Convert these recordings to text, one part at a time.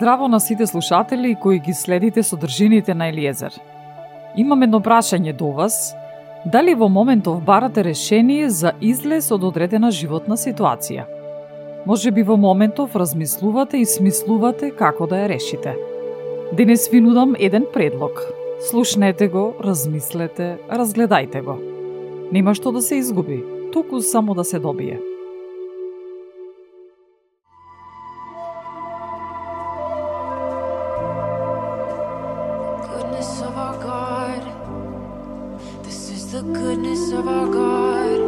Здраво на сите слушатели кои ги следите содржините на Елиезер. Имам едно прашање до вас. Дали во моментов барате решение за излез од одредена животна ситуација? Може би во моментов размислувате и смислувате како да ја решите. Денес ви нудам еден предлог. Слушнете го, размислете, разгледајте го. Нема што да се изгуби, туку само да се добие. of our God,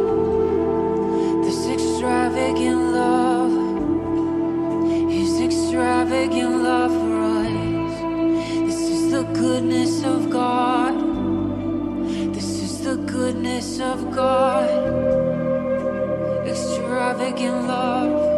this extravagant love, His extravagant love for us. This is the goodness of God. This is the goodness of God. Extravagant love.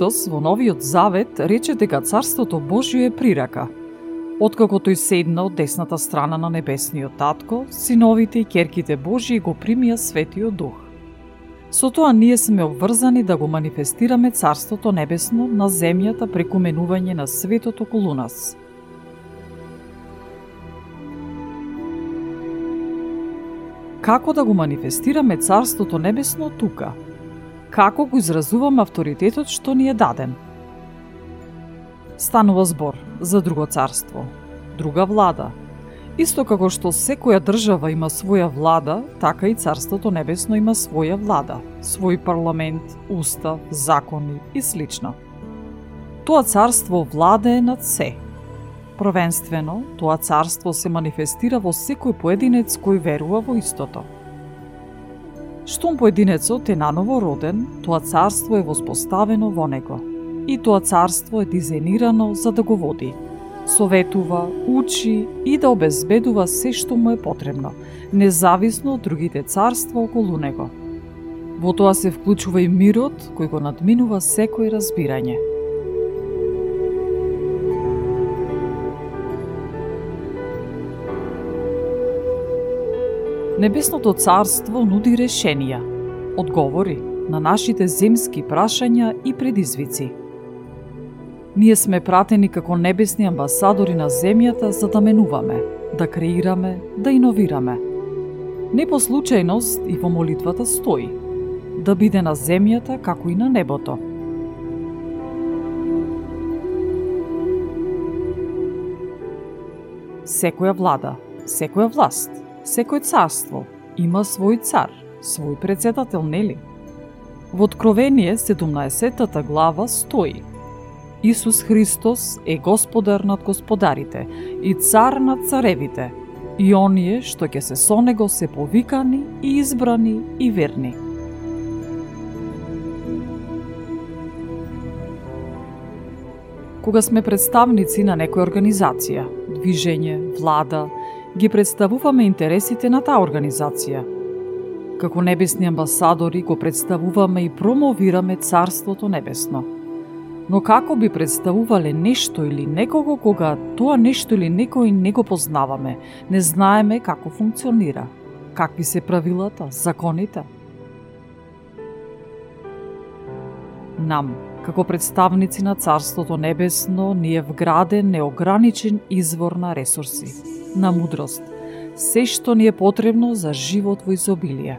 Христос во Новиот Завет рече дека Царството Божјо е прирака. Откако тој седна од десната страна на Небесниот Татко, синовите и керките Божји го примија Светиот Дух. Со тоа ние сме обврзани да го манифестираме Царството Небесно на земјата преку менување на светот околу нас. Како да го манифестираме Царството Небесно тука – како го изразуваме авторитетот што ни е даден. Станува збор за друго царство, друга влада. Исто како што секоја држава има своја влада, така и Царството Небесно има своја влада, свој парламент, устав, закони и слично. Тоа царство владее над се. Провенствено, тоа царство се манифестира во секој поединец кој верува во истото. Штом поединецот е наново роден, тоа царство е воспоставено во него. И тоа царство е дизајнирано за да го води. Советува, учи и да обезбедува се што му е потребно, независно од другите царства околу него. Во тоа се вклучува и мирот кој го надминува секој разбирање. Небесното царство нуди решенија, одговори на нашите земски прашања и предизвици. Ние сме пратени како небесни амбасадори на земјата за да менуваме, да креираме, да иновираме. Не по случајност и во молитвата стои да биде на земјата како и на небото. Секоја влада, секоја власт – Секој царство има свој цар, свој председател, нели? Во Откровение 17 глава стои Исус Христос е господар над господарите и цар над царевите, и оние што ќе се со него се повикани и избрани и верни. Кога сме представници на некоја организација, движење, влада ги представуваме интересите на таа организација. Како небесни амбасадори го представуваме и промовираме Царството Небесно. Но како би представувале нешто или некого кога тоа нешто или некој не го познаваме, не знаеме како функционира, какви се правилата, законите? Нам, како представници на Царството Небесно, ни е вграден неограничен извор на ресурси, на мудрост, се што ни е потребно за живот во изобилие.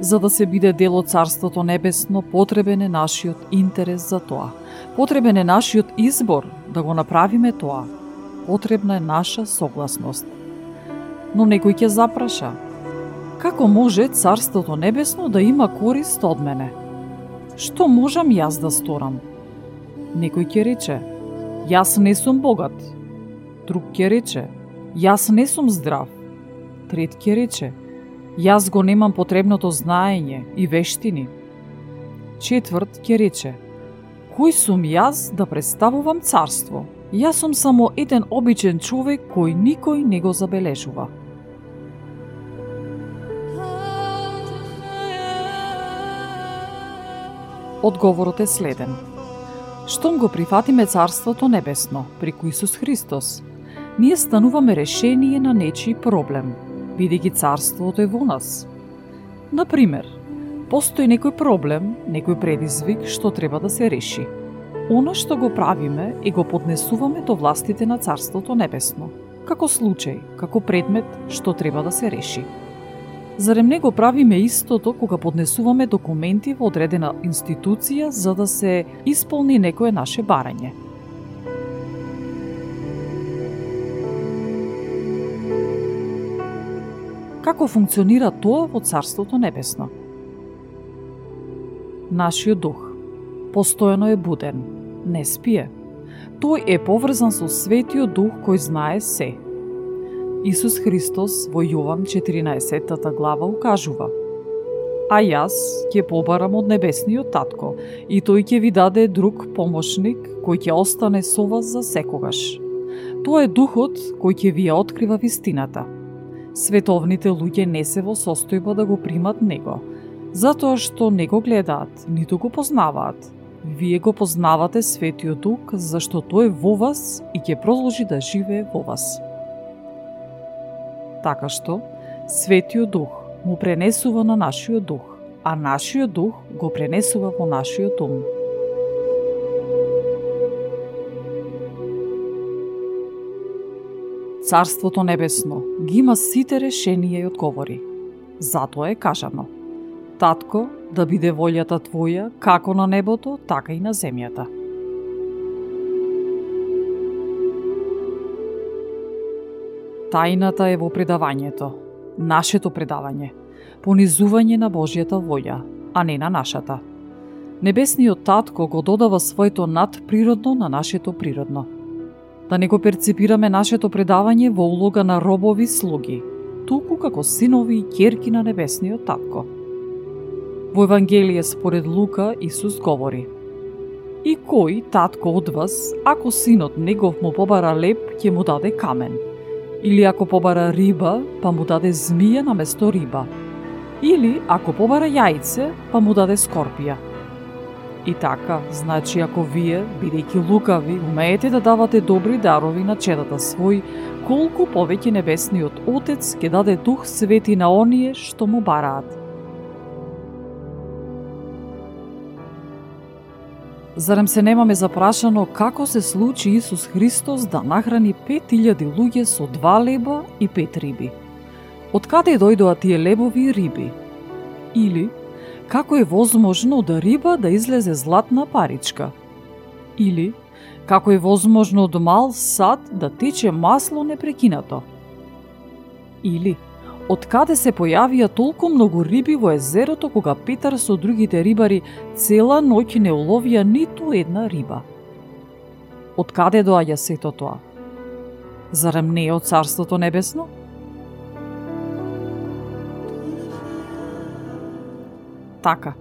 За да се биде дел од Царството Небесно, потребен е нашиот интерес за тоа. Потребен е нашиот избор да го направиме тоа. Потребна е наша согласност. Но некој ќе запраша, Како може Царството Небесно да има корист од мене? Што можам јас да сторам? Некој ќе рече, јас не сум богат. Друг ќе рече, јас не сум здрав. Трет ќе рече, јас го немам потребното знаење и вештини. Четврт ќе рече, кој сум јас да представувам царство? Јас сум само еден обичен човек кој никој не го забележува. Одговорот е следен. Штом го прифатиме Царството Небесно, преку Исус Христос, ние стануваме решение на нечи проблем, бидејќи Царството е во нас. Например, постои некој проблем, некој предизвик што треба да се реши. Оно што го правиме и го поднесуваме до властите на Царството Небесно, како случај, како предмет што треба да се реши. Зарем не го правиме истото кога поднесуваме документи во одредена институција за да се исполни некое наше барање? Како функционира тоа во Царството Небесно? Нашиот дух постојано е буден, не спие. Тој е поврзан со Светиот Дух кој знае се, Исус Христос во Јован 14 глава укажува А јас ќе побарам од небесниот татко и тој ќе ви даде друг помошник кој ќе остане со вас за секогаш. Тоа е духот кој ќе ви ја открива вистината. Световните луѓе не се во состојба да го примат него, затоа што не го гледаат, ниту го познаваат. Вие го познавате Светиот Дух, зашто тој е во вас и ќе продолжи да живее во вас така што Светиот Дух му пренесува на нашиот дух, а нашиот дух го пренесува во нашиот ум. Царството Небесно ги има сите решенија и одговори. Затоа е кажано Татко, да биде волјата Твоја, како на небото, така и на земјата. Тајната е во предавањето, нашето предавање, понизување на Божјата волја, а не на нашата. Небесниот Татко го додава своето надприродно на нашето природно. Да не го перцепираме нашето предавање во улога на робови слуги, туку како синови и ќерки на Небесниот Татко. Во Евангелие според Лука Исус говори И кој татко од вас, ако синот негов му побара леп, ќе му даде камен – Или ако побара риба, па му даде змија на место риба. Или ако побара јајце, па му даде скорпија. И така, значи ако вие, бидејќи лукави, умеете да давате добри дарови на чедата свој, колку повеќе небесниот Отец ќе даде Дух Свети на оние што му бараат. Зарем се немаме запрашано како се случи Исус Христос да нахрани 5000 луѓе со два леба и пет риби? Од каде дојдоа тие лебови и риби? Или, како е возможно да риба да излезе златна паричка? Или, како е возможно од мал сад да тече масло непрекинато? Или, од каде се појавија толку многу риби во езерото кога Петар со другите рибари цела ноќ не уловија ниту една риба. Од каде доаѓа сето тоа? Зарем не е од Царството Небесно? Така,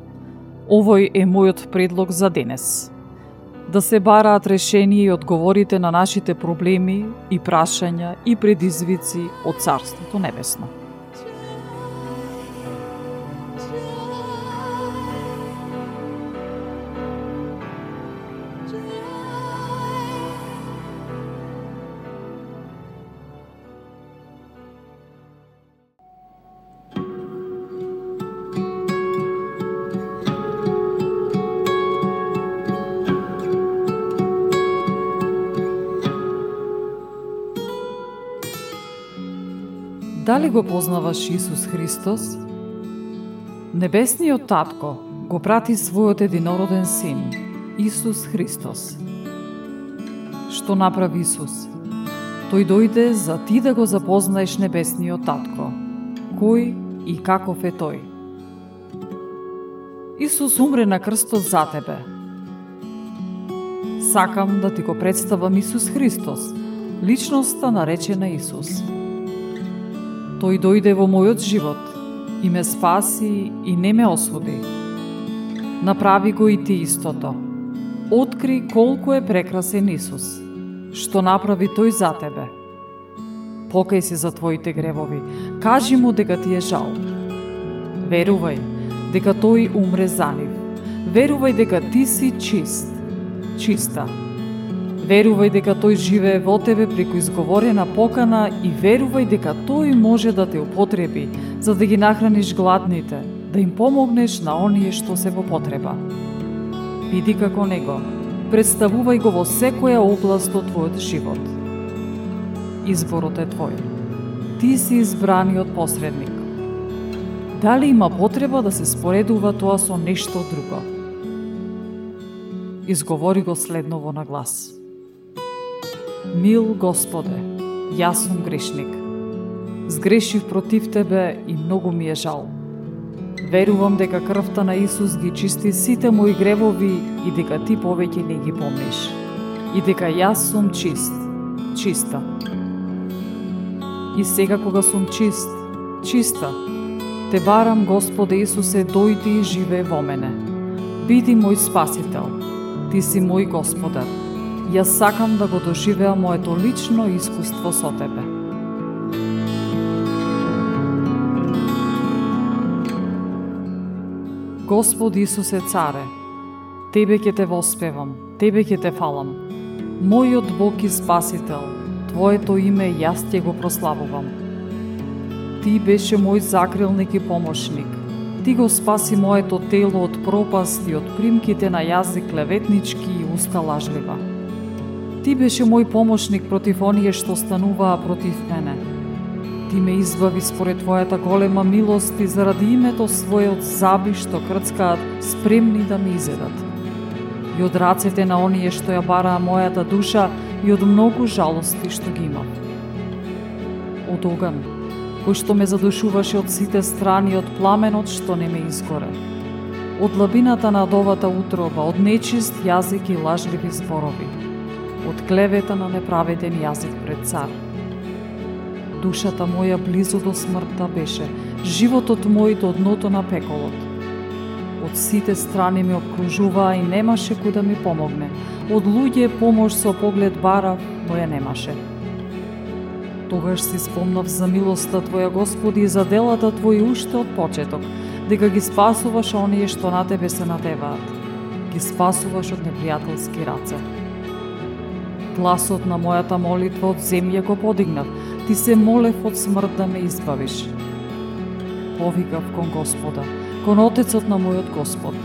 овој е мојот предлог за денес. да се бараат решение и одговорите на нашите проблеми и прашања и предизвици од Царството Небесно. Дали го познаваш Исус Христос? Небесниот Татко го прати својот единороден син, Исус Христос. Што направи Исус? Тој дојде за ти да го запознаеш небесниот Татко. Кој и каков е тој? Исус умре на крстот за тебе. Сакам да ти го представам Исус Христос, личноста наречена Исус. Тој дојде во мојот живот и ме спаси и не ме осуди. Направи го и ти истото. Откри колку е прекрасен Исус. Што направи тој за тебе. Покај се за твоите гревови. Кажи му дека ти е жал. Верувај дека тој умре за нив. Верувај дека ти си чист. Чиста Верувај дека тој живее во тебе преку изговорена покана и верувај дека тој може да те употреби за да ги нахраниш гладните, да им помогнеш на оние што се во потреба. Биди како него, представувај го во секоја област од твојот живот. Изборот е твој. Ти си избраниот посредник. Дали има потреба да се споредува тоа со нешто друго? Изговори го следново на глас. Мил Господе, јас сум грешник. Сгрешив против Тебе и многу ми е жал. Верувам дека крвта на Исус ги чисти сите мои гревови и дека Ти повеќе не ги помниш. И дека јас сум чист, чиста. И сега кога сум чист, чиста, Те барам, Господе Исусе, дојди и живее во мене. Биди мој спасител. Ти си мој Господар Јас сакам да го доживеа моето лично искуство со Тебе. Господ Исусе Царе, Тебе ќе те воспевам, Тебе ќе те фалам. Мојот Бог и Спасител, Твоето име јас ќе го прославувам. Ти беше мој закрилник и помошник. Ти го спаси моето тело од пропаст и од примките на јазик клеветнички и уста лажлива. Ти беше мој помошник против оние што стануваа против мене. Ти ме избави според Твојата голема милост и заради името Својот заби што крцкаат спремни да ме изедат. И од рацете на оние што ја бараа мојата душа и од многу жалости што ги имам. Од оган, кој што ме задушуваше од сите страни, од пламенот што не ме изгоре. Од лабината на довата утроба, од нечист јазик и лажливи зборови од клевета на неправеден јазик пред цар. Душата моја близо до смртта беше, животот мој до дното на пеколот. Од сите страни ме обкружуваа и немаше кој да ми помогне. Од луѓе помош со поглед барав, но ја немаше. Тогаш си спомнав за милоста Твоја Господи и за делата Твои уште од почеток, дека ги спасуваш оние што на Тебе се надеваат. Ги спасуваш од непријателски раце. Гласот на мојата молитва од земја го подигнав. Ти се молев од смрт да ме избавиш. Повикав кон Господа, кон Отецот на мојот Господ,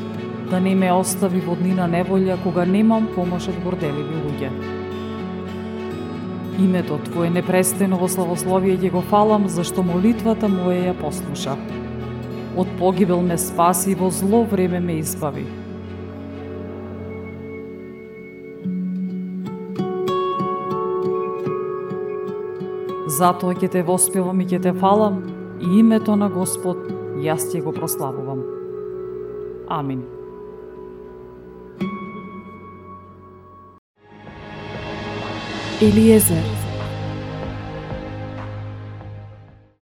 да не ме остави во днина неволја кога немам помош од горделиви луѓе. Името Твое непрестено во славословие ќе го фалам, зашто молитвата моја ја послуша. Од погибел ме спаси и во зло време ме избави Затоа ќе те воспевам и ќе те фалам и името на Господ јас ќе го прославувам. Амин. Елиезер